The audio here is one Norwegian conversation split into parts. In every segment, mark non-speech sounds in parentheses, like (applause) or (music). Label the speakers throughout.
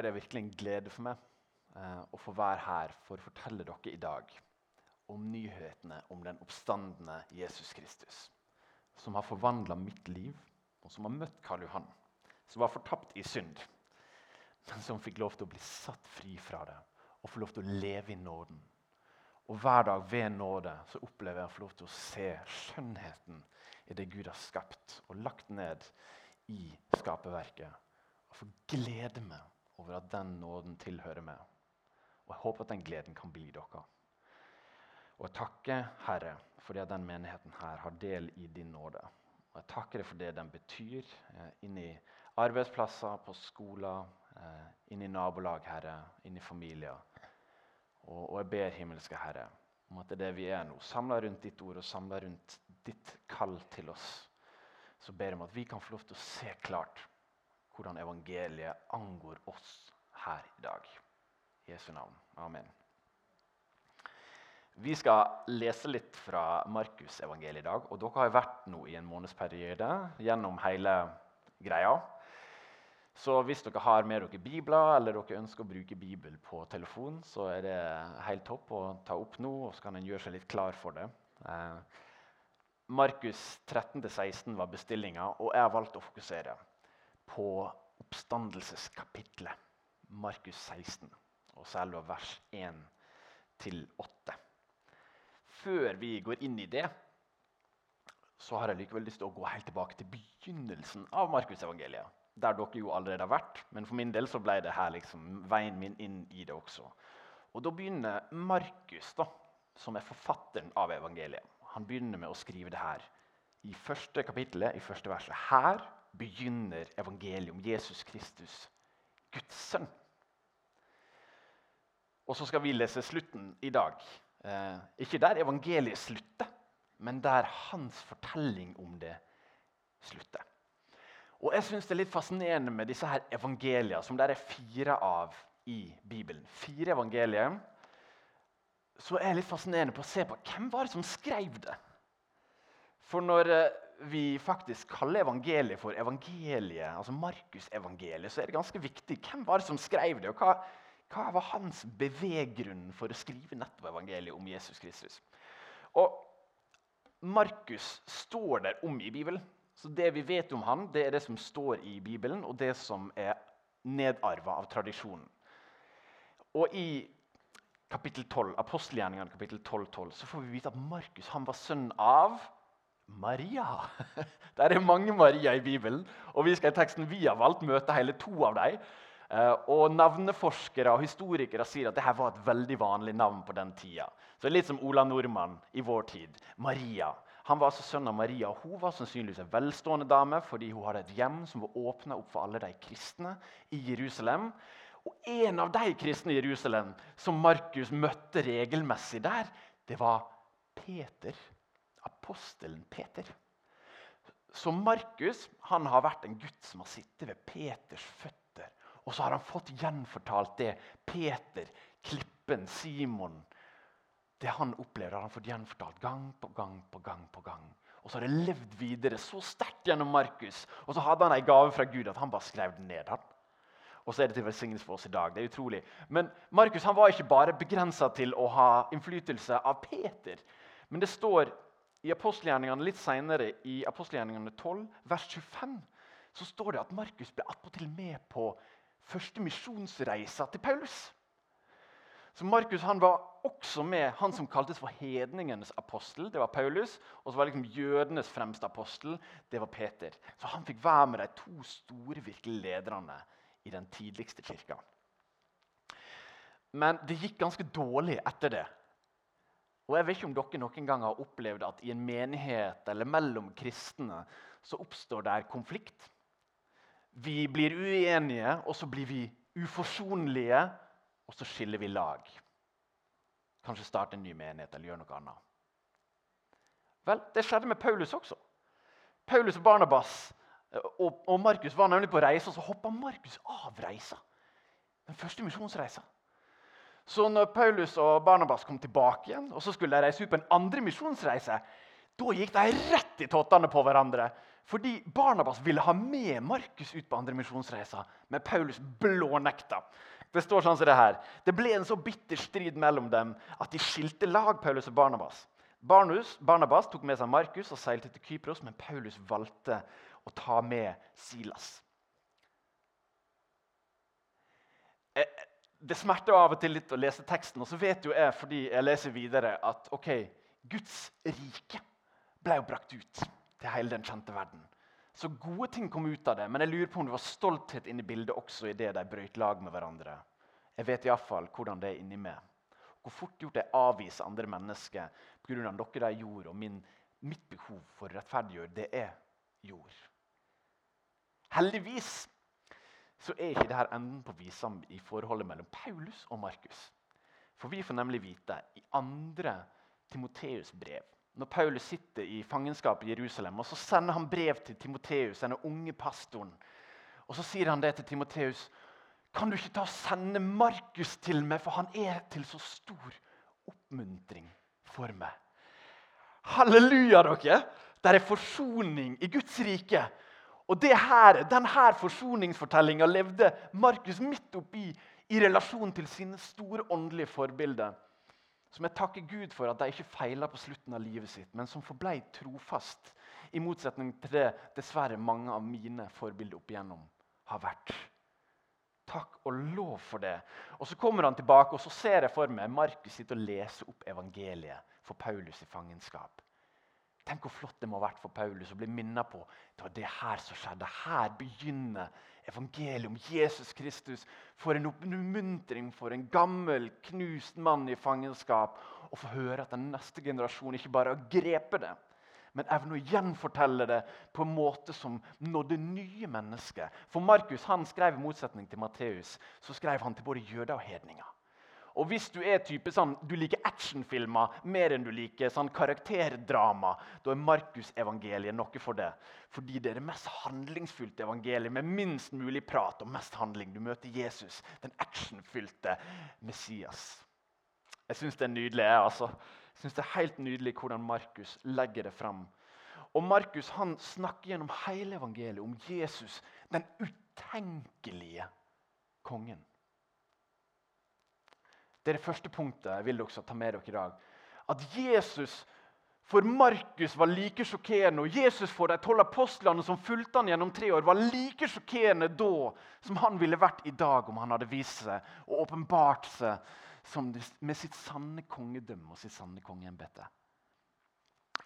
Speaker 1: er det virkelig en glede for meg eh, å få være her for å fortelle dere i dag om nyhetene om den oppstandende Jesus Kristus, som har forvandla mitt liv, og som har møtt Karl Johan, som var fortapt i synd, men som fikk lov til å bli satt fri fra det og få lov til å leve i nåden. Og hver dag ved nåde så opplever jeg å få lov til å se skjønnheten i det Gud har skapt og lagt ned i skaperverket. Og få glede meg over at den nåden tilhører meg. Og jeg håper at den gleden kan bli dere. Og jeg takker Herre fordi at den menigheten her har del i din nåde. Og jeg takker deg for det den betyr eh, inni arbeidsplasser, på skoler, eh, inni nabolag, Herre, inni familier. Og, og jeg ber himmelske Herre om at det er det vi er nå, samla rundt ditt ord og samla rundt ditt kall til oss, så ber jeg om at vi kan få lov til å se klart hvordan evangeliet angår oss her i dag. I Jesu navn. Amen. Vi skal lese litt fra Markusevangeliet i dag. og Dere har vært nå i en månedsperiode gjennom hele greia. Så hvis dere har med dere bibler eller dere ønsker å bruke Bibel på telefon, så er det helt topp å ta opp nå, og så kan en gjøre seg litt klar for det. Eh, Markus 13-16 var bestillinga, og jeg har valgt å fokusere på oppstandelseskapitlet. Markus 16, og selve vers 1-8. Før vi går inn i det, så har jeg likevel lyst til å gå helt tilbake til begynnelsen av Markusevangeliet der dere jo allerede har vært. Men for min del så ble det her liksom veien min inn i det også. Og Da begynner Markus, da, som er forfatteren av evangeliet, han begynner med å skrive det her i første kapittelet, i første verset. Her begynner evangeliet om Jesus Kristus, Guds sønn. Og så skal vi lese slutten i dag. Eh, ikke der evangeliet slutter, men der hans fortelling om det slutter. Og jeg synes Det er litt fascinerende med disse her evangeliene, som det er fire av i Bibelen. Fire evangelier. Så er jeg litt fascinerende på å se på hvem var det som skrev det. For når eh, vi faktisk kaller evangeliet for evangeliet, altså Markusevangeliet, så er det ganske viktig. Hvem var det som skrev det, og hva, hva var hans beveggrunn for å skrive nettopp evangeliet om Jesus Kristus? Og Markus står der om i Bibelen. Så Det vi vet om han, det er det som står i Bibelen, og det som er nedarva av tradisjonen. Og I kapittel 12, apostelgjerningene kapittel 12, 12, så får vi vite at Markus var sønn av Maria. (laughs) Det er mange Maria i Bibelen, og vi skal i teksten vi har valgt møte hele to av dem. Eh, og Navneforskere og historikere sier at dette var et veldig vanlig navn på den tida. Så Litt som Ola Nordmann i vår tid. Maria. Han var altså sønn av Maria. Hun var sannsynligvis en velstående dame fordi hun hadde et hjem som var åpna opp for alle de kristne i Jerusalem. Og En av de kristne i Jerusalem som Markus møtte regelmessig der, det var Peter. Apostelen Peter. Så Markus han har vært en gutt som har sittet ved Peters føtter. Og så har han fått gjenfortalt det Peter, Klippen, Simon, det han opplevde, har han fått gjenfortalt gang på gang på gang. på gang. Og så har det levd videre så sterkt gjennom Markus. Og så hadde han en gave fra Gud at han bare skrev den ned. han. Og så er det til velsignelse for oss i dag. Det er utrolig. Men Markus var ikke bare begrensa til å ha innflytelse av Peter. Men det står i apostelgjerningene litt senere, i apostelgjerningene 12, vers 25, så står det at Markus ble attpåtil med på første misjonsreisa til Paulus. Så Markus var også med han som kaltes for hedningenes apostel. Det var Paulus. Og så var liksom jødenes fremste apostel. Det var Peter. Så han fikk være med de to store virkelige lederne i den tidligste kirka. Men det gikk ganske dårlig etter det. Og jeg vet ikke om dere noen gang har opplevd at i en menighet eller mellom kristne så oppstår det konflikt. Vi blir uenige, og så blir vi uforsonlige og så skiller vi lag. Kanskje starte en ny menighet eller gjøre noe annet. Vel, Det skjedde med Paulus også. Paulus og Barnabas eh, og, og Markus var nemlig på reise, og så hoppa Markus av reisa. Den første misjonsreisa. Så når Paulus og Barnabas kom tilbake igjen, og så skulle de reise ut på en andre misjonsreise, da gikk de rett i tottene på hverandre. fordi Barnabas ville ha med Markus ut på andre misjonsreiser, men Paulus blånekta. Det står sånn som det her. Det ble en så bitter strid mellom dem at de skilte lag, Paulus og Barnabas. Barnus, Barnabas tok med seg Markus og seilte til Kypros, men Paulus valgte å ta med Silas. Eh, det smerter av og til litt å lese teksten, og så vet jo jeg fordi jeg leser videre, at ok, Guds rike ble jo brakt ut til hele den kjente verden. Så gode ting kom ut av det, men jeg lurer på om det var stolthet inni bildet også i det de brøt lag med hverandre. Jeg vet iallfall hvordan det er inni meg. Hvor fort gjort jeg avviser andre mennesker pga. dere de gjorde, og min, mitt behov for å rettferdiggjøre det jeg gjorde. Heldigvis så er ikke dette enden på visa i forholdet mellom Paulus og Markus. For vi får nemlig vite i andre Timoteus' brev når Paulus sitter i fangenskap i Jerusalem. og Så sender han brev til Timoteus, denne unge pastoren. Og Så sier han det til Timoteus. Kan du ikke ta og sende Markus til meg, for han er til så stor oppmuntring for meg? Halleluja, dere! Det er forsoning i Guds rike. Og det her, Denne forsoningsfortellinga levde Markus midt oppi i relasjon til sine store åndelige forbilder som jeg takker Gud for at de ikke feila på slutten av livet sitt, men som forblei trofast. I motsetning til det dessverre mange av mine forbilder opp igjennom har vært. Takk og lov for det. Og Så kommer han tilbake, og så ser jeg for meg Markus sitte og lese opp evangeliet for Paulus i fangenskap. Tenk hvor flott det må ha vært for Paulus å bli minnet på det var det her som skjedde. Her begynner evangeliet om Jesus Kristus. For en oppmuntring for en gammel, knust mann i fangenskap. Å få høre at den neste generasjon ikke bare har grepet det, men evner å gjenfortelle det på en måte som nådde nye mennesker. For Markus han skrev i motsetning til Matteus så skrev han til både jøder og hedninger. Og hvis du er type sånn, du liker actionfilmer mer enn du liker sånn karakterdrama, da er Markusevangeliet noe for det. Fordi det er det mest handlingsfylte evangeliet med minst mulig prat og mest handling. Du møter Jesus, den actionfylte Messias. Jeg syns det er nydelig. Jeg, altså. Jeg synes det er helt nydelig hvordan Markus legger det fram. Og Markus han snakker gjennom hele evangeliet om Jesus, den utenkelige kongen. Det er det første punktet jeg vil dere ta med dere i dag. At Jesus for Markus var like sjokkerende, og Jesus for de tolv apostlene som fulgte han gjennom tre år, var like sjokkerende da som han ville vært i dag om han hadde vist seg og åpenbart seg med sitt sanne kongedømme og sitt sanne kongeembete.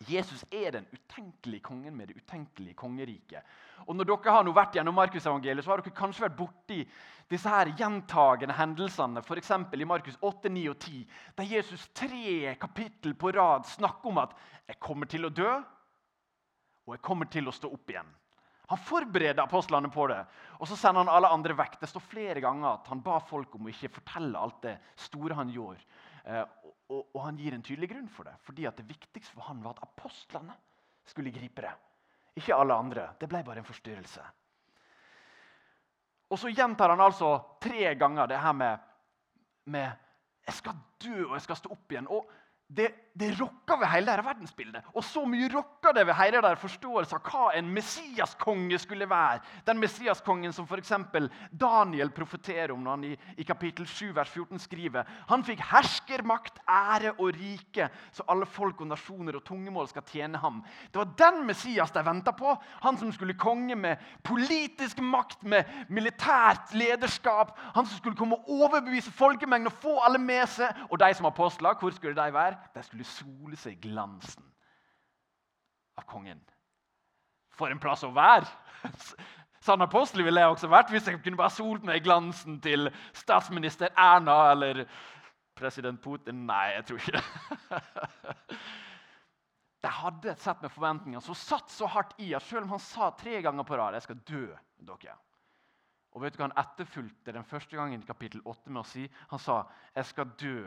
Speaker 1: Jesus er den utenkelige kongen med det utenkelige kongeriket. Og Når dere har nå vært gjennom Markusevangeliet, så har dere kanskje vært borti disse her gjentagende hendelsene, f.eks. i Markus 8, 9 og 10, der Jesus tre kapittel på rad snakker om at 'jeg kommer til å dø', og 'jeg kommer til å stå opp igjen'. Han forbereder apostlene på det, og så sender han alle andre vekk. Det står flere ganger at han ba folk om å ikke fortelle alt det store han gjorde. Og, og, han gir en tydelig grunn for det. Fordi det viktigste for han var at apostlene skulle gripe det. Ikke alle andre. Det ble bare en forstyrrelse. Og så gjentar han altså tre ganger det her med, med 'Jeg skal dø, og jeg skal stå opp igjen'. Og det, det rokker ved hele dette verdensbildet. Og så mye rokker det ved hele deres forståelse av hva en messiaskonge skulle være. Den messiaskongen som f.eks. Daniel profeterer om når han i, i kapittel 7 vers 14 skriver Han fikk herskermakt, ære og rike, så alle folk og nasjoner og tungemål skal tjene ham. Det var den Messias de venta på. Han som skulle konge med politisk makt, med militært lederskap. Han som skulle komme og overbevise folkemengden og få alle med seg. Og de som apostler, hvor skulle de være? de skulle sole seg i glansen av kongen. For en plass å være! (laughs) Sann apostel ville jeg også vært hvis jeg kunne bare solt meg i glansen til statsminister Erna eller president Putin. Nei, jeg tror ikke det. (laughs) De hadde et sett med forventninger som satt så hardt i at selv om han sa tre ganger på rad jeg skal dø dere. Og vet du hva Han etterfulgte den første gangen i kapittel 8 med å si han sa jeg skal dø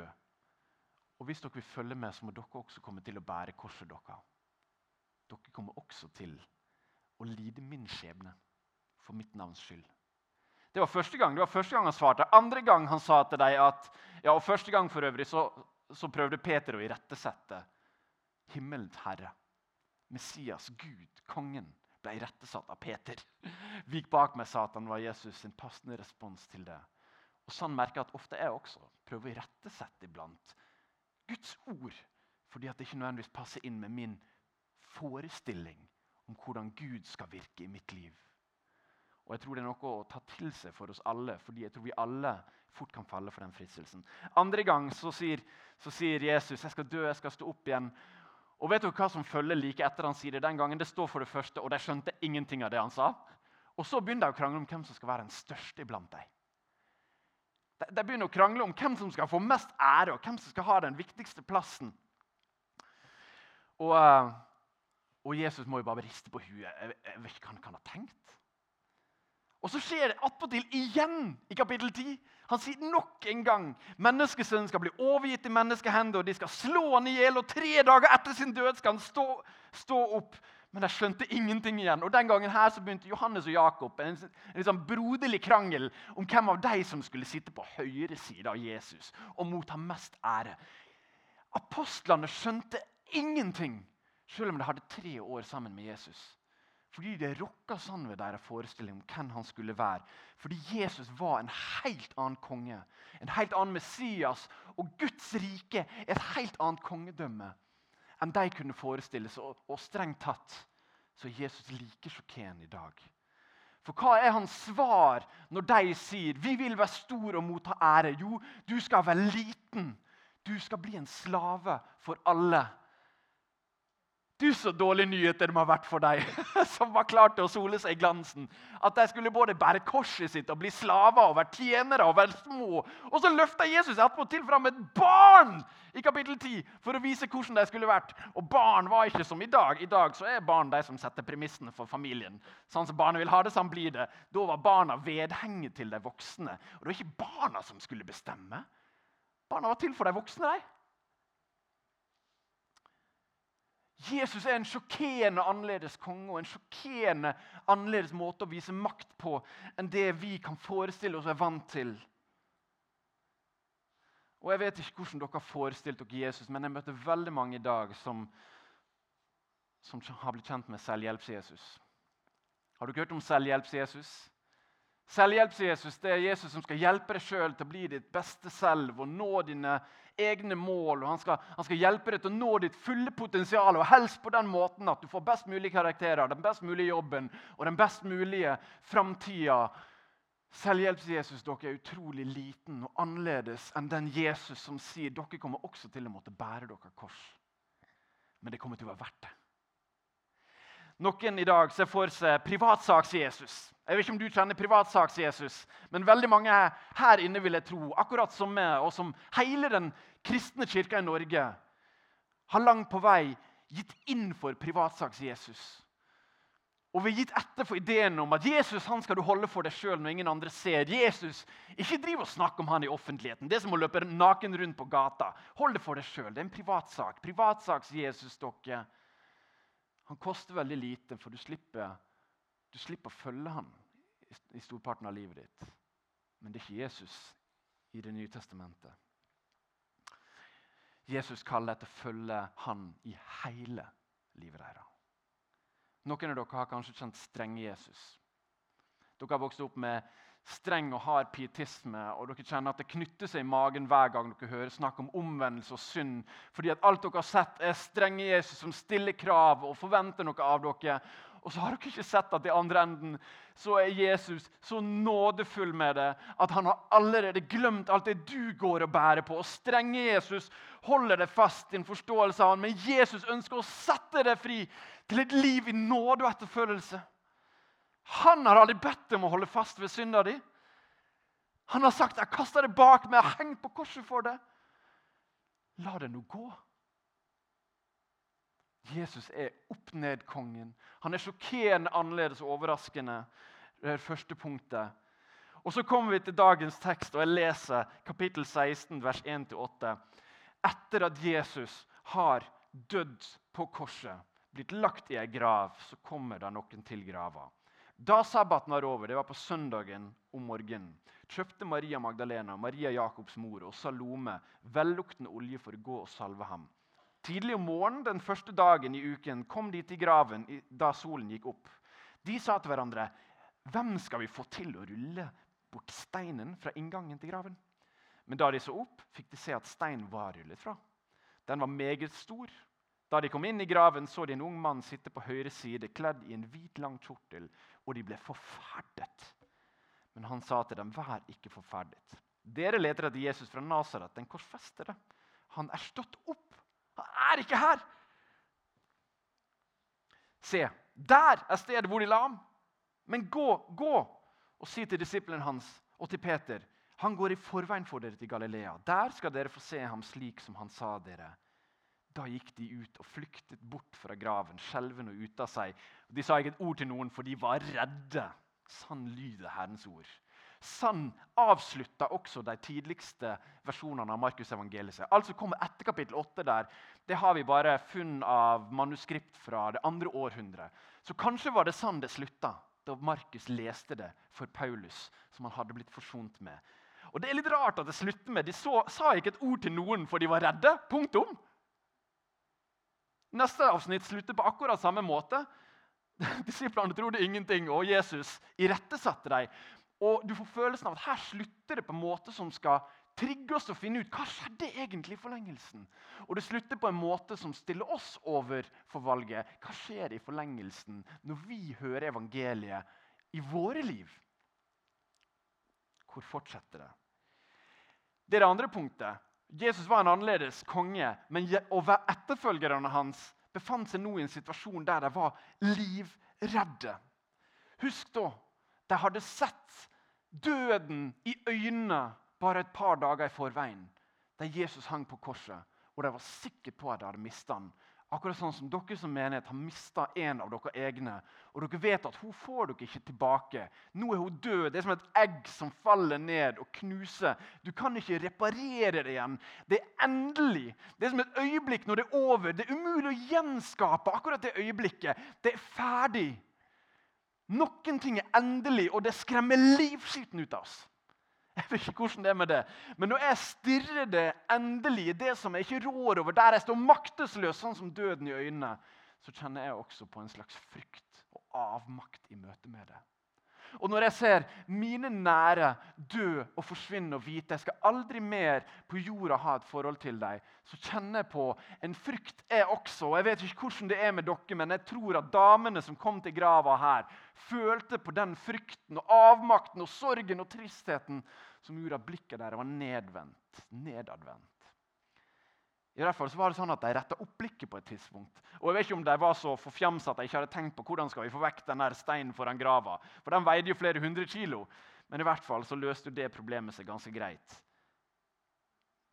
Speaker 1: og hvis dere vil følge med, så må dere også komme til å bære korset deres. Dere kommer også til å lide min skjebne for mitt navns skyld. Det var første gang det var første gang han svarte. Andre gang han sa til dem at ja, og Første gang for øvrig så, så prøvde Peter å irettesette himmelens herre. Messias, Gud, kongen, ble irettesatt av Peter. Vik bak meg, Satan, var Jesus sin passende respons til det. Og Sånn merker jeg at ofte jeg også prøver å irettesette iblant Guds ord, fordi at det ikke nødvendigvis passer inn med min forestilling om hvordan Gud skal virke i mitt liv. Og jeg tror det er noe å ta til seg for oss alle, fordi jeg tror vi alle fort kan falle for den fristelsen. Andre gang så sier, så sier Jesus jeg skal dø, jeg skal stå opp igjen. Og vet du hva som følger like etter han sier det den gangen? Det står for det første, og de skjønte ingenting av det han sa. Og så begynner de å krangle om hvem som skal være den største iblant dem. De begynner å krangle om hvem som skal få mest ære, og hvem som skal ha den viktigste plassen. Og, eh, og Jesus må jo bare riste på huet. Jeg, jeg vet ikke hva han kan ha tenkt. Og så skjer det attpåtil igjen i kapittel 10. Han sier nok en gang menneskesønnen skal bli overgitt i menneskehender, og de skal slå han i hjel, og tre dager etter sin død skal han stå, stå opp. Men de skjønte ingenting igjen. Og Den gangen her så begynte Johannes og Jakob en, en liksom broderlig krangel om hvem av de som skulle sitte på høyre side av Jesus og motta mest ære. Apostlene skjønte ingenting, selv om de hadde tre år sammen med Jesus. Fordi det rokka sånn ved deres forestilling om hvem han skulle være. Fordi Jesus var en helt annen konge, en helt annen Messias. Og Guds rike er et helt annet kongedømme enn de kunne forestille seg. Og, og strengt tatt så er Jesus like sjokkerende i dag. For hva er hans svar når de sier vi vil være stor og motta ære? Jo, du skal være liten. Du skal bli en slave for alle. Du, så dårlige nyheter de har vært for deg, (laughs) som var klart til å sole seg i glansen. At de skulle både bære korset sitt og bli slaver og være tjenere og være små. Og så løfta Jesus attpåtil fram et barn i kapittel 10 for å vise hvordan de skulle vært. Og barn var ikke som i dag. I dag så er barn de som setter premissene for familien. Sånn som barnet vil ha det, sånn blir det. Da var barna vedhenget til de voksne. Og det var ikke barna som skulle bestemme. Barna var til for de voksne. de. Jesus er en sjokkerende annerledes konge og en sjokkerende annerledes måte å vise makt på enn det vi kan forestille oss og er vant til. Og Jeg vet ikke hvordan dere har forestilt dere Jesus, men jeg møter veldig mange i dag som, som har blitt kjent med selvhjelps-Jesus. Har dere hørt om selvhjelps-Jesus? Selvhjelps-Jesus det er Jesus som skal hjelpe deg sjøl til å bli ditt beste selv og nå dine egne mål. og han skal, han skal, hjelpe deg til å nå ditt fulle potensial, og helst på den måten at du får best mulig karakterer, den best mulige jobben og den best mulige framtida. Selvhjelps-Jesus dere er utrolig liten og annerledes enn den Jesus som sier dere kommer også til å måtte bære dere kors. Men det kommer til å være verdt det. Noen i dag ser for seg privatsaks-Jesus. Jeg vet ikke om du kjenner privatsaks-Jesus, men veldig mange her inne vil jeg tro, akkurat som meg, og som hele den kristne kirka i Norge, har langt på vei gitt inn for privatsaks-Jesus. Og vi har gitt etter for ideen om at Jesus han skal du holde for deg sjøl når ingen andre ser. Jesus, Ikke driv og snakk om han i offentligheten. Det er som å løpe naken rundt på gata. Hold det for deg sjøl. Det er en privatsak. Privatsaks-Jesus, dere. Han koster veldig lite, for du slipper, du slipper å følge ham i storparten av livet ditt. Men det er ikke Jesus i Det nye testamentet. Jesus kaller etter å følge han i hele livet deres. Noen av dere har kanskje kjent strenge Jesus. Dere har vokst opp med streng og hard pietisme, og dere kjenner at det knytter seg i magen hver gang dere hører snakk om omvendelse og synd, fordi at alt dere har sett, er strenge Jesus som stiller krav og forventer noe av dere. Og så har dere ikke sett at i andre enden så er Jesus så nådefull med det at han har allerede glemt alt det du går og bærer på. Og strenge Jesus holder deg fast i en forståelse av han, men Jesus ønsker å sette deg fri til et liv i nåde og etterfølgelse. Han har aldri bedt dem å holde fast ved synda di. Han har sagt 'Jeg kaster det bak meg. Jeg har hengt på korset for det.' La det nå gå. Jesus er opp-ned-kongen. Han er sjokkerende annerledes og overraskende. Det er første punktet. Og Så kommer vi til dagens tekst, og jeg leser kapittel 16, vers 1-8. Etter at Jesus har dødd på korset, blitt lagt i ei grav, så kommer det noen til grava. Da sabbaten var over, det var på søndagen om morgenen, kjøpte Maria Magdalena, Maria Jakobs mor og Salome velluktende olje for å gå og salve ham. Tidlig om morgenen den første dagen i uken kom de til graven da solen gikk opp. De sa til hverandre, 'Hvem skal vi få til å rulle bort steinen fra inngangen til graven?' Men da de så opp, fikk de se at steinen var rullet fra. Den var meget stor. Da de kom inn i graven, så de en ung mann sitte på høyre side, kledd i en hvit, lang kjortel, og de ble forferdet. Men han sa til dem, 'Vær ikke forferdet.' Dere leter etter Jesus fra Nasaret, den korsfestede. Han er stått opp. Han er ikke her! Se, der er stedet hvor de la ham. Men gå, gå og si til disiplene hans og til Peter han går i forveien for dere til Galilea. Der skal dere få se ham slik som han sa dere. Da gikk de ut og flyktet bort fra graven, skjelvende og ute av seg. De sa ikke et ord til noen, for de var redde. Sann lyder Herrens ord. Sann avslutta også de tidligste versjonene av Markusevangeliet. Altså kommer etter kapittel 8 der. Det har vi bare funn av manuskript fra det andre århundret. Så kanskje var det sånn det slutta da Markus leste det for Paulus, som han hadde blitt forsont med. Og det er litt rart at det slutter med De så, sa ikke et ord til noen, for de var redde. Punktum. Neste avsnitt slutter på akkurat samme måte. (laughs) Disiplene trodde ingenting, og Jesus irettesatte dem. Og du får følelsen av at Her slutter det på en måte som skal trigge oss til å finne ut hva skjedde egentlig i forlengelsen. Og det slutter på en måte som stiller oss over for valget. Hva skjer i forlengelsen når vi hører evangeliet i våre liv? Hvor fortsetter det? Det er det andre punktet. Jesus var en annerledes konge, men etterfølgerne hans befant seg nå i en situasjon der de var livredde. Husk da, de hadde sett døden i øynene bare et par dager i forveien, da Jesus hang på korset, og de var sikre på at de hadde mista han. Akkurat sånn som dere som menighet har mista en av dere egne. Og dere vet at hun får dere ikke tilbake. Nå er hun død. Det er som et egg som faller ned og knuser. Du kan ikke reparere det igjen. Det er endelig. Det er som et øyeblikk når det er over. Det er umulig å gjenskape akkurat det øyeblikket. Det er ferdig. Noen ting er endelig, og det skremmer livskiten ut av oss. (laughs) Jeg vet ikke hvordan det er med det. Men når jeg stirrer det endelig, det som jeg ikke rår over, der jeg står maktesløs, sånn som døden i øynene, så kjenner jeg også på en slags frykt og avmakt i møte med det. Og når jeg ser mine nære dø og forsvinne og vite jeg skal aldri mer på jorda ha et forhold til deg, så kjenner jeg på en frykt, jeg også. og Jeg vet ikke hvordan det er med dere, men jeg tror at damene som kom til grava her, følte på den frykten og avmakten og sorgen og tristheten som gjorde at blikket deres var nedvendt, nedadvendt. I hvert fall så var det sånn at De retta opp blikket på et tidspunkt. Og jeg vet ikke om de var så forfjamsa at de ikke hadde tenkt på hvordan skal vi få vekk den steinen foran grava. For den veide jo flere hundre kilo. Men i hvert fall så løste jo det problemet seg ganske greit.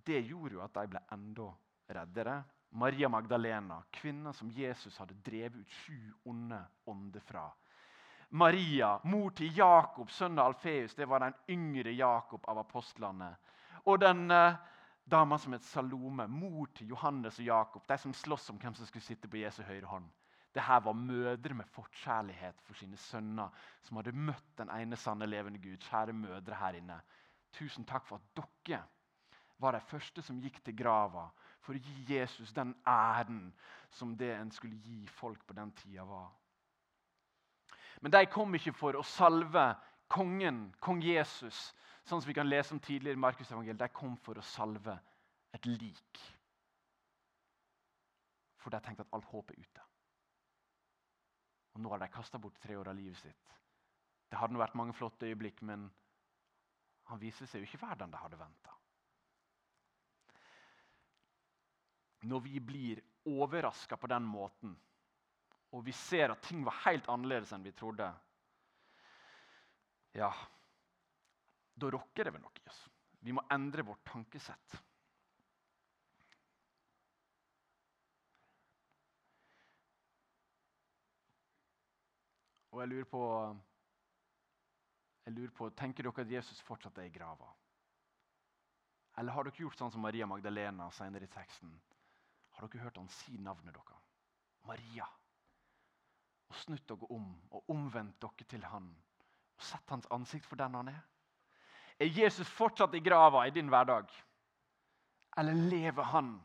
Speaker 1: Det gjorde jo at de ble enda reddere. Maria Magdalena, kvinna som Jesus hadde drevet ut sju onde ånder fra. Maria, mor til Jakob, sønnen av Alfeus, det var den yngre Jakob av apostlene. Og den eh, dama som het Salome, mor til Johannes og Jakob, de som sloss om hvem som skulle sitte på Jesu høyre hånd. Dette var mødre med forkjærlighet for sine sønner, som hadde møtt den ene sanne levende Gud. Kjære mødre her inne. Tusen takk for at dere var de første som gikk til grava for å gi Jesus den æren som det en skulle gi folk på den tida var. Men de kom ikke for å salve kongen, kong Jesus, sånn som vi kan lese om tidligere i Markus evangeliet. De kom for å salve et lik. For de tenkte at alt håp er ute. Og nå har de kasta bort tre år av livet sitt. Det hadde vært mange flotte øyeblikk, men han viser seg jo ikke verden de hadde venta. Når vi blir overraska på den måten, og vi ser at ting var helt annerledes enn vi trodde, ja, da rokker det ved noe i oss. Vi må endre vårt tankesett. Og jeg lurer på, jeg lurer på Tenker dere at Jesus fortsatt er i grava? Eller har dere gjort sånn som Maria Magdalena senere i teksten? Har dere hørt han si navnet deres? Maria. Og snudd dere om og omvendt dere til han og sett hans ansikt for den han er? Er Jesus fortsatt i grava i din hverdag? Eller lever han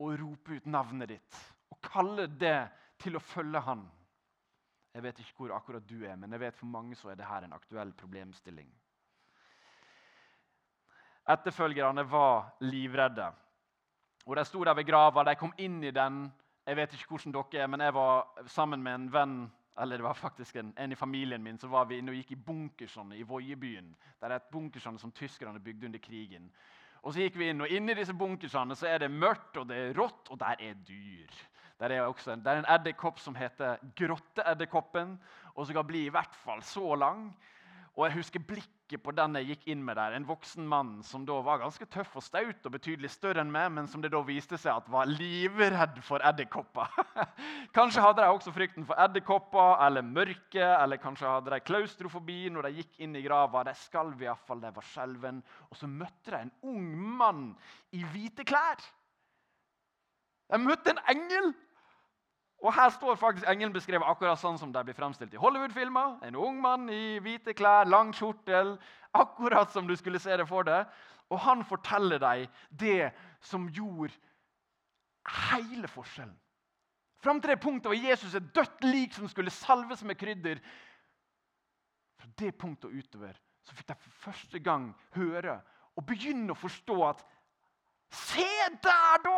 Speaker 1: og roper ut navnet ditt og kaller det til å følge han? Jeg vet ikke hvor akkurat du er, men jeg vet for mange så er dette en aktuell problemstilling. Etterfølgerne var livredde. Og De sto der ved grava, de kom inn i den. Jeg vet ikke hvordan dere er, men jeg var sammen med en venn eller det var faktisk en, en i familien min, så var vi inne og gikk i bunkersene i Voiebyen. Det er et bunkersene som tyskerne bygde under krigen. Og så gikk vi inn, og Inni disse bunkersene så er det mørkt og det er rått, og der er dyr. Der er også en, en edderkopp som heter grotteedderkoppen, og som kan bli i hvert fall så lang. Og jeg husker blikket på den jeg gikk inn med der. En voksen mann som da var ganske tøff og staut og betydelig større enn meg, men som det da viste seg at var livredd for edderkopper. (laughs) kanskje hadde de også frykten for edderkopper eller mørke, eller kanskje hadde de klaustrofobi når de gikk inn i grava. De skalv iallfall, de var skjelven. Og så møtte de en ung mann i hvite klær. De møtte en engel og Her står faktisk engelen beskrevet akkurat sånn som de blir fremstilt i Hollywood-filmer. En ung mann i hvite klær, lang kjortel, akkurat som du skulle se det for deg. Og han forteller deg det som gjorde hele forskjellen. Fram til det punktet var Jesus et dødt lik som skulle salves med krydder. Fra det punktet og utover så fikk de for første gang høre og begynne å forstå at Se der, da!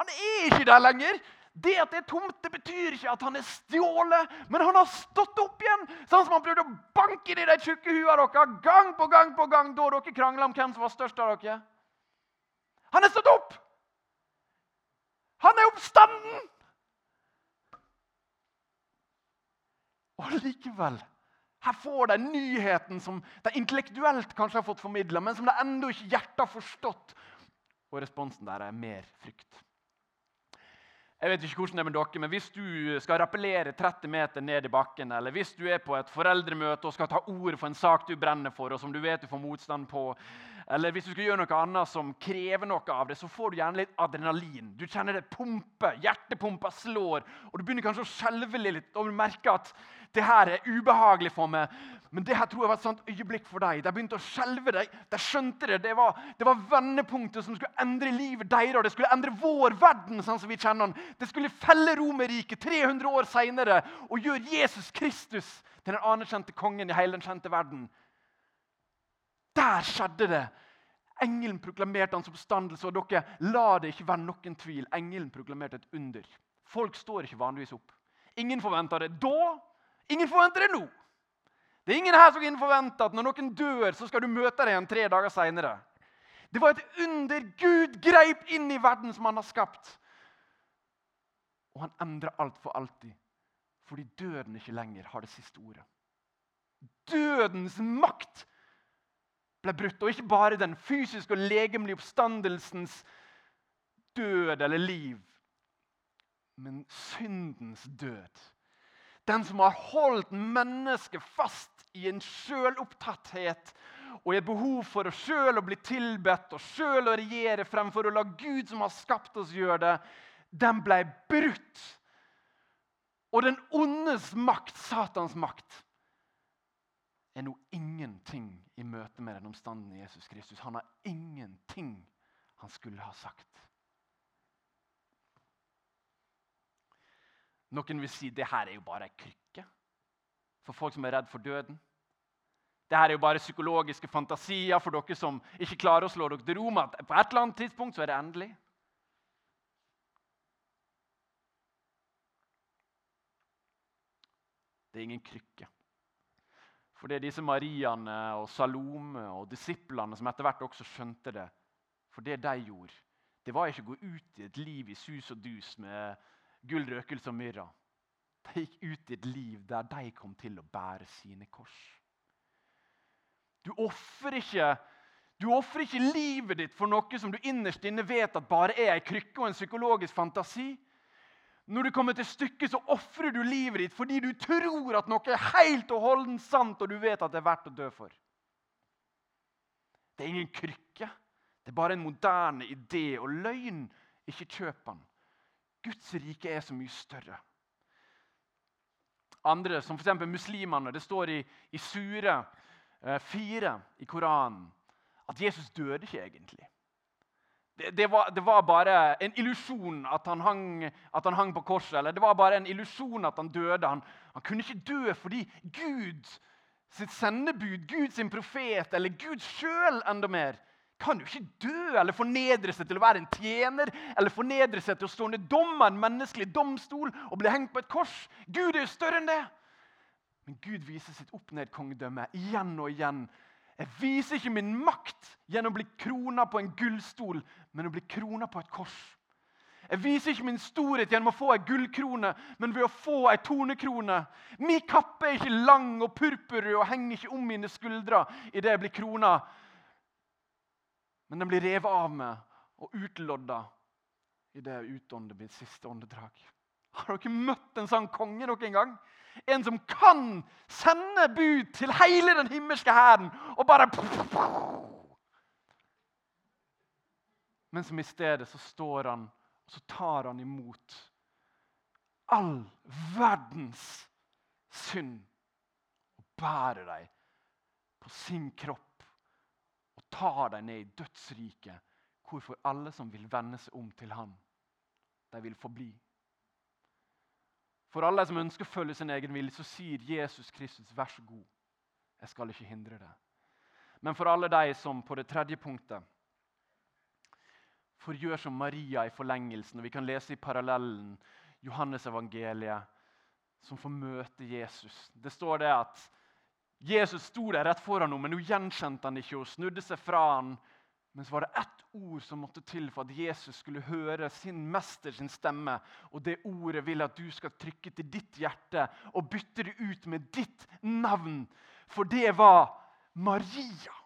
Speaker 1: Han er ikke der lenger. Det at det er tomt, det betyr ikke at han er stjålet, men han har stått opp igjen. Sånn som han prøvde å banke inn i de tjukke huene deres gang på gang på gang da dere krangla om hvem som var størst av dere. Han er stått opp! Han er oppstanden! Og likevel her får de nyheten som de intellektuelt kanskje har fått formidla, men som de ennå ikke hjertet har forstått. Og responsen der er mer frykt. Jeg vet ikke hvordan det er med dere, men Hvis du skal rappellere 30 meter ned i bakken, eller hvis du er på et foreldremøte og skal ta ord for en sak du brenner for, og som du vet du får motstand på, eller hvis du skal gjøre noe annet som krever noe av det, så får du gjerne litt adrenalin. Du kjenner det pumpe, hjertepumpa slår, og du begynner kanskje å skjelve litt og du merker at det her er ubehagelig for meg. Men det her tror jeg var et sånt øyeblikk for deg. De begynte å skjelve. deg. De skjønte det. Det var, det var vendepunktet som skulle endre livet deres. Det skulle endre vår verden. sånn som vi kjenner den. Det skulle felle Romerriket 300 år seinere og gjøre Jesus Kristus til den anerkjente kongen i hele den kjente verden. Der skjedde det. Engelen proklamerte hans oppstandelse. Og dere, la det ikke være noen tvil. Engelen proklamerte et under. Folk står ikke vanligvis opp. Ingen forventa det da. Ingen forventer det nå. Det er ingen her som kan forvente at når noen dør, så skal du møte dem igjen tre dager seinere. Det var et under. Gud greip inn i verden som han har skapt. Og han endrer alt for alltid. Fordi døden ikke lenger har det siste ordet. Dødens makt ble brutt. Og ikke bare den fysiske og legemlige oppstandelsens død eller liv, men syndens død den som har holdt mennesket fast i en sjølopptatthet og i et behov for å sjøl bli tilbedt og sjøl å regjere fremfor å la Gud, som har skapt oss, gjøre det, den ble brutt. Og den ondes makt, Satans makt, er nå ingenting i møte med den omstandende Jesus Kristus. Han har ingenting han skulle ha sagt. Noen vil si det her er jo bare ei krykke for folk som er redd for døden. Dette er jo bare psykologiske fantasier for dere som ikke klarer å slå dere til ro med at på et eller annet tidspunkt så er det endelig. Det er ingen krykke. For det er disse Mariaene og Salome og disiplene som etter hvert også skjønte det. For det de gjorde, det var ikke å gå ut i et liv i sus og dus med gull, røkelse og myrra. De gikk ut i et liv der de kom til å bære sine kors. Du ofrer ikke, ikke, livet ditt for noe som du innerst inne vet at bare er ei krykke og en psykologisk fantasi. Når du kommer til stykket, så ofrer du livet ditt fordi du tror at noe er helt og holdent sant, og du vet at det er verdt å dø for. Det er ingen krykke. Det er bare en moderne idé og løgn. Ikke kjøp den. Guds rike er så mye større. Andre, som f.eks. muslimene. Det står i, i Sure 4 eh, i Koranen at Jesus døde ikke egentlig. Det, det, var, det, var, bare en illusjon at at han hang på korset. Eller det var bare en illusjon at han døde. Han, han kunne ikke dø fordi Gud sitt sendebud, Gud sin profet eller Gud sjøl enda mer, kan jo ikke dø eller fornedre seg til å være en tjener eller fornedre seg til å stå under dom en menneskelig domstol og bli hengt på et kors. Gud er jo større enn det. Men Gud viser sitt opp-ned-kongedømme igjen og igjen jeg viser ikke min makt gjennom å bli krona på en gullstol, men å bli krona på et kors. Jeg viser ikke min storhet gjennom å få ei gullkrone, men ved å få ei tornekrone. Min kappe er ikke lang og purpurrød og henger ikke om mine skuldre idet jeg blir krona. Men den blir revet av med og utlodda i det utåndet mitt siste åndedrag. Har dere møtt en sånn konge noen gang? En som kan sende bud til hele den himmelske hæren og bare Men som i stedet så står han og så tar han imot all verdens synd og bærer dem på sin kropp tar dem ned i dødsriket, hvorfor alle som vil vende seg om til han, de vil forbli. For alle som ønsker å følge sin egen vilje, så sier Jesus Kristus, 'Vær så god, jeg skal ikke hindre det'. Men for alle de som på det tredje punktet får gjøre som Maria i forlengelsen, og vi kan lese i parallellen Johannes evangeliet, som får møte Jesus. Det står det at Jesus sto der rett foran henne, men hun gjenkjente han ikke. Hun snudde seg fra han men så var det ett ord som måtte til for at Jesus skulle høre sin mester sin stemme. Og det ordet vil at du skal trykke til ditt hjerte og bytte det ut med ditt navn. For det var Maria.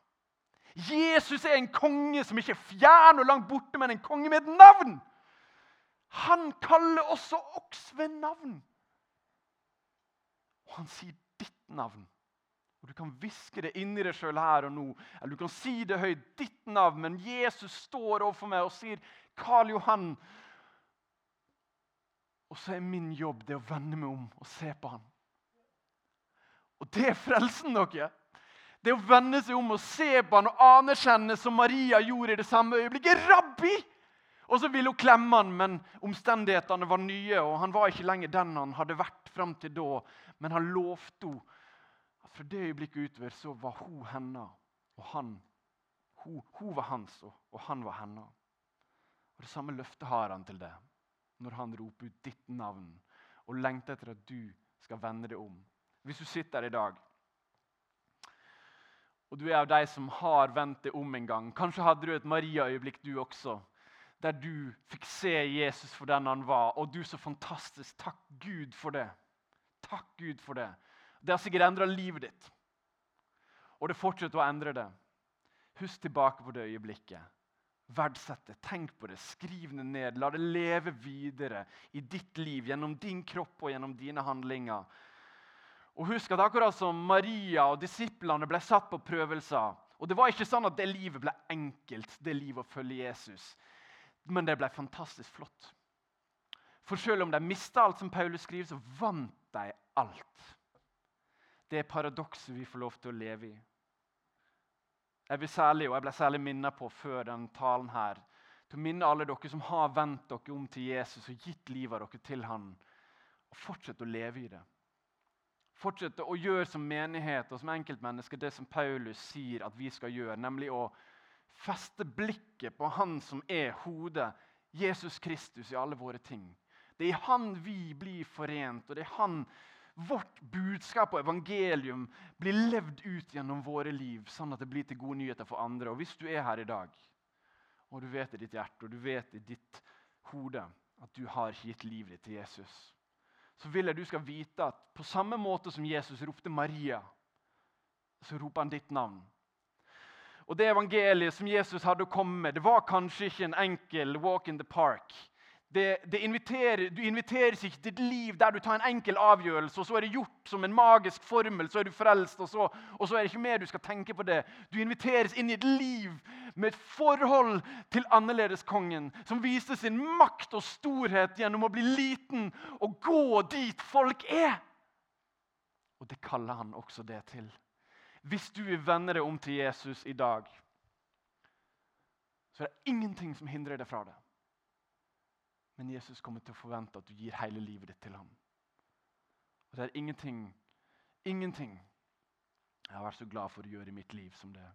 Speaker 1: Jesus er en konge som ikke er fjern og langt borte, men en konge med et navn. Han kaller også oss ved navn. Og han sier ditt navn. Du kan hviske det inni deg sjøl her og nå, eller du kan si det høyt, ditt navn. Men Jesus står overfor meg og sier, 'Karl Johan.' Og så er min jobb det å vende meg om og se på han. Og det er frelsen, dere. Det å vende seg om og se på han og anerkjenne, som Maria gjorde i det samme øyeblikket. 'Rabbi!' Og så ville hun klemme han, men omstendighetene var nye, og han var ikke lenger den han hadde vært fram til da. Men han lovte henne fra det øyeblikket utover så var hun henne, og han hun, hun var hans, og, og, han var henne. Og Det samme løftet har han til deg når han roper ut ditt navn og lengter etter at du skal vende deg om. Hvis du sitter her i dag og du er av de som har vendt deg om en gang Kanskje hadde du et Maria-øyeblikk, du også, der du fikk se Jesus for den han var. Og du, så fantastisk. Takk Gud for det. Takk Gud for det. Det har sikkert endra livet ditt. Og det fortsetter å endre det. Husk tilbake på det øyeblikket. Verdsett det, tenk på det, skriv det ned. La det leve videre i ditt liv, gjennom din kropp og gjennom dine handlinger. Og husk at akkurat som Maria og disiplene ble satt på prøvelser og Det var ikke sånn at det livet ble enkelt, det livet å følge Jesus. Men det ble fantastisk flott. For selv om de mista alt, som Paulus skriver, så vant de alt det paradokset vi får lov til å leve i. Jeg blir særlig, og jeg ble særlig minnet på før denne talen her, til å minne alle dere som har vendt dere om til Jesus og gitt livet dere til han, og fortsette å leve i det. Fortsette å gjøre som menighet og som enkeltmennesker det som Paulus sier at vi skal gjøre, nemlig å feste blikket på Han som er hodet, Jesus Kristus, i alle våre ting. Det er i Han vi blir forent, og det er Han vårt budskap og evangelium blir levd ut gjennom våre liv, sånn at det blir til gode nyheter for andre. Og Hvis du er her i dag, og du vet i ditt hjerte og du vet i ditt hode at du har gitt livet ditt til Jesus, så vil jeg du skal vite at på samme måte som Jesus ropte Maria, så roper han ditt navn. Og Det evangeliet som Jesus hadde å komme med, det var kanskje ikke en enkel walk in the park. Det, det inviterer, du inviteres ikke til et liv der du tar en enkel avgjørelse, og så er det gjort som en magisk formel, så er du frelst, og så, og så er det ikke mer du skal tenke på det. Du inviteres inn i et liv med et forhold til annerledeskongen, som viser sin makt og storhet gjennom å bli liten og gå dit folk er. Og det kaller han også det til. Hvis du vil vende deg om til Jesus i dag, så er det ingenting som hindrer deg fra det. Men Jesus kommer til å forvente at du gir hele livet ditt til ham. Og det er ingenting, ingenting jeg har vært så glad for å gjøre i mitt liv som det.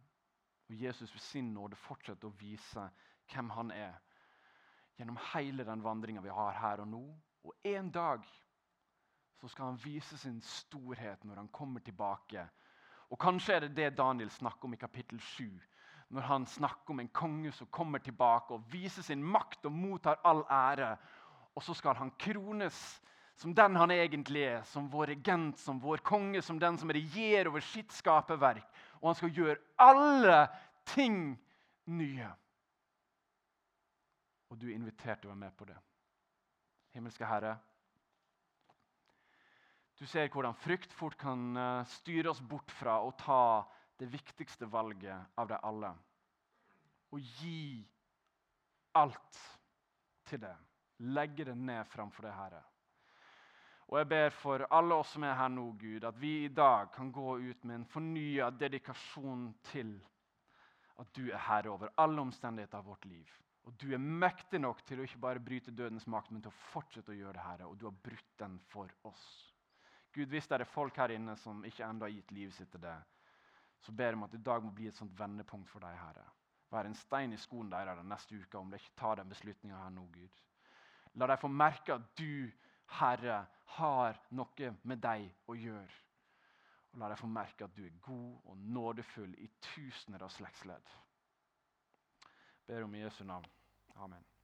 Speaker 1: Og Jesus ved sin nåde fortsetter å vise hvem han er gjennom hele den vandringa vi har her og nå. Og en dag så skal han vise sin storhet når han kommer tilbake. Og Kanskje er det det Daniel snakker om i kapittel 7. Når han snakker om en konge som kommer tilbake og viser sin makt og mottar all ære. Og så skal han krones som den han egentlig er, som vår regent, som vår konge, som den som regjerer over sitt skaperverk. Og han skal gjøre alle ting nye. Og du er invitert til å være med på det. Himmelske Herre, du ser hvordan frykt fort kan eh, styre oss bort fra å ta det viktigste valget av dem alle. Å gi alt til det. Legge det ned framfor det, Herre. Og jeg ber for alle oss som er her nå, Gud, at vi i dag kan gå ut med en fornya dedikasjon til at du er herre over alle omstendigheter av vårt liv. Og du er mektig nok til å ikke bare bryte dødens makt, men til å fortsette å gjøre det, Herre. Og du har brutt den for oss. Gud, hvis det er folk her inne som ikke ennå har gitt livet sitt til det, så ber jeg om at i dag må bli et sånt vendepunkt for deg, Herre. Være en stein i skoen deres neste uke om de ikke tar den beslutninga her nå, Gud. La dem få merke at du, Herre, har noe med deg å gjøre. Og la dem få merke at du er god og nådefull i tusener av slektsledd. Ber om i Jesu navn. Amen.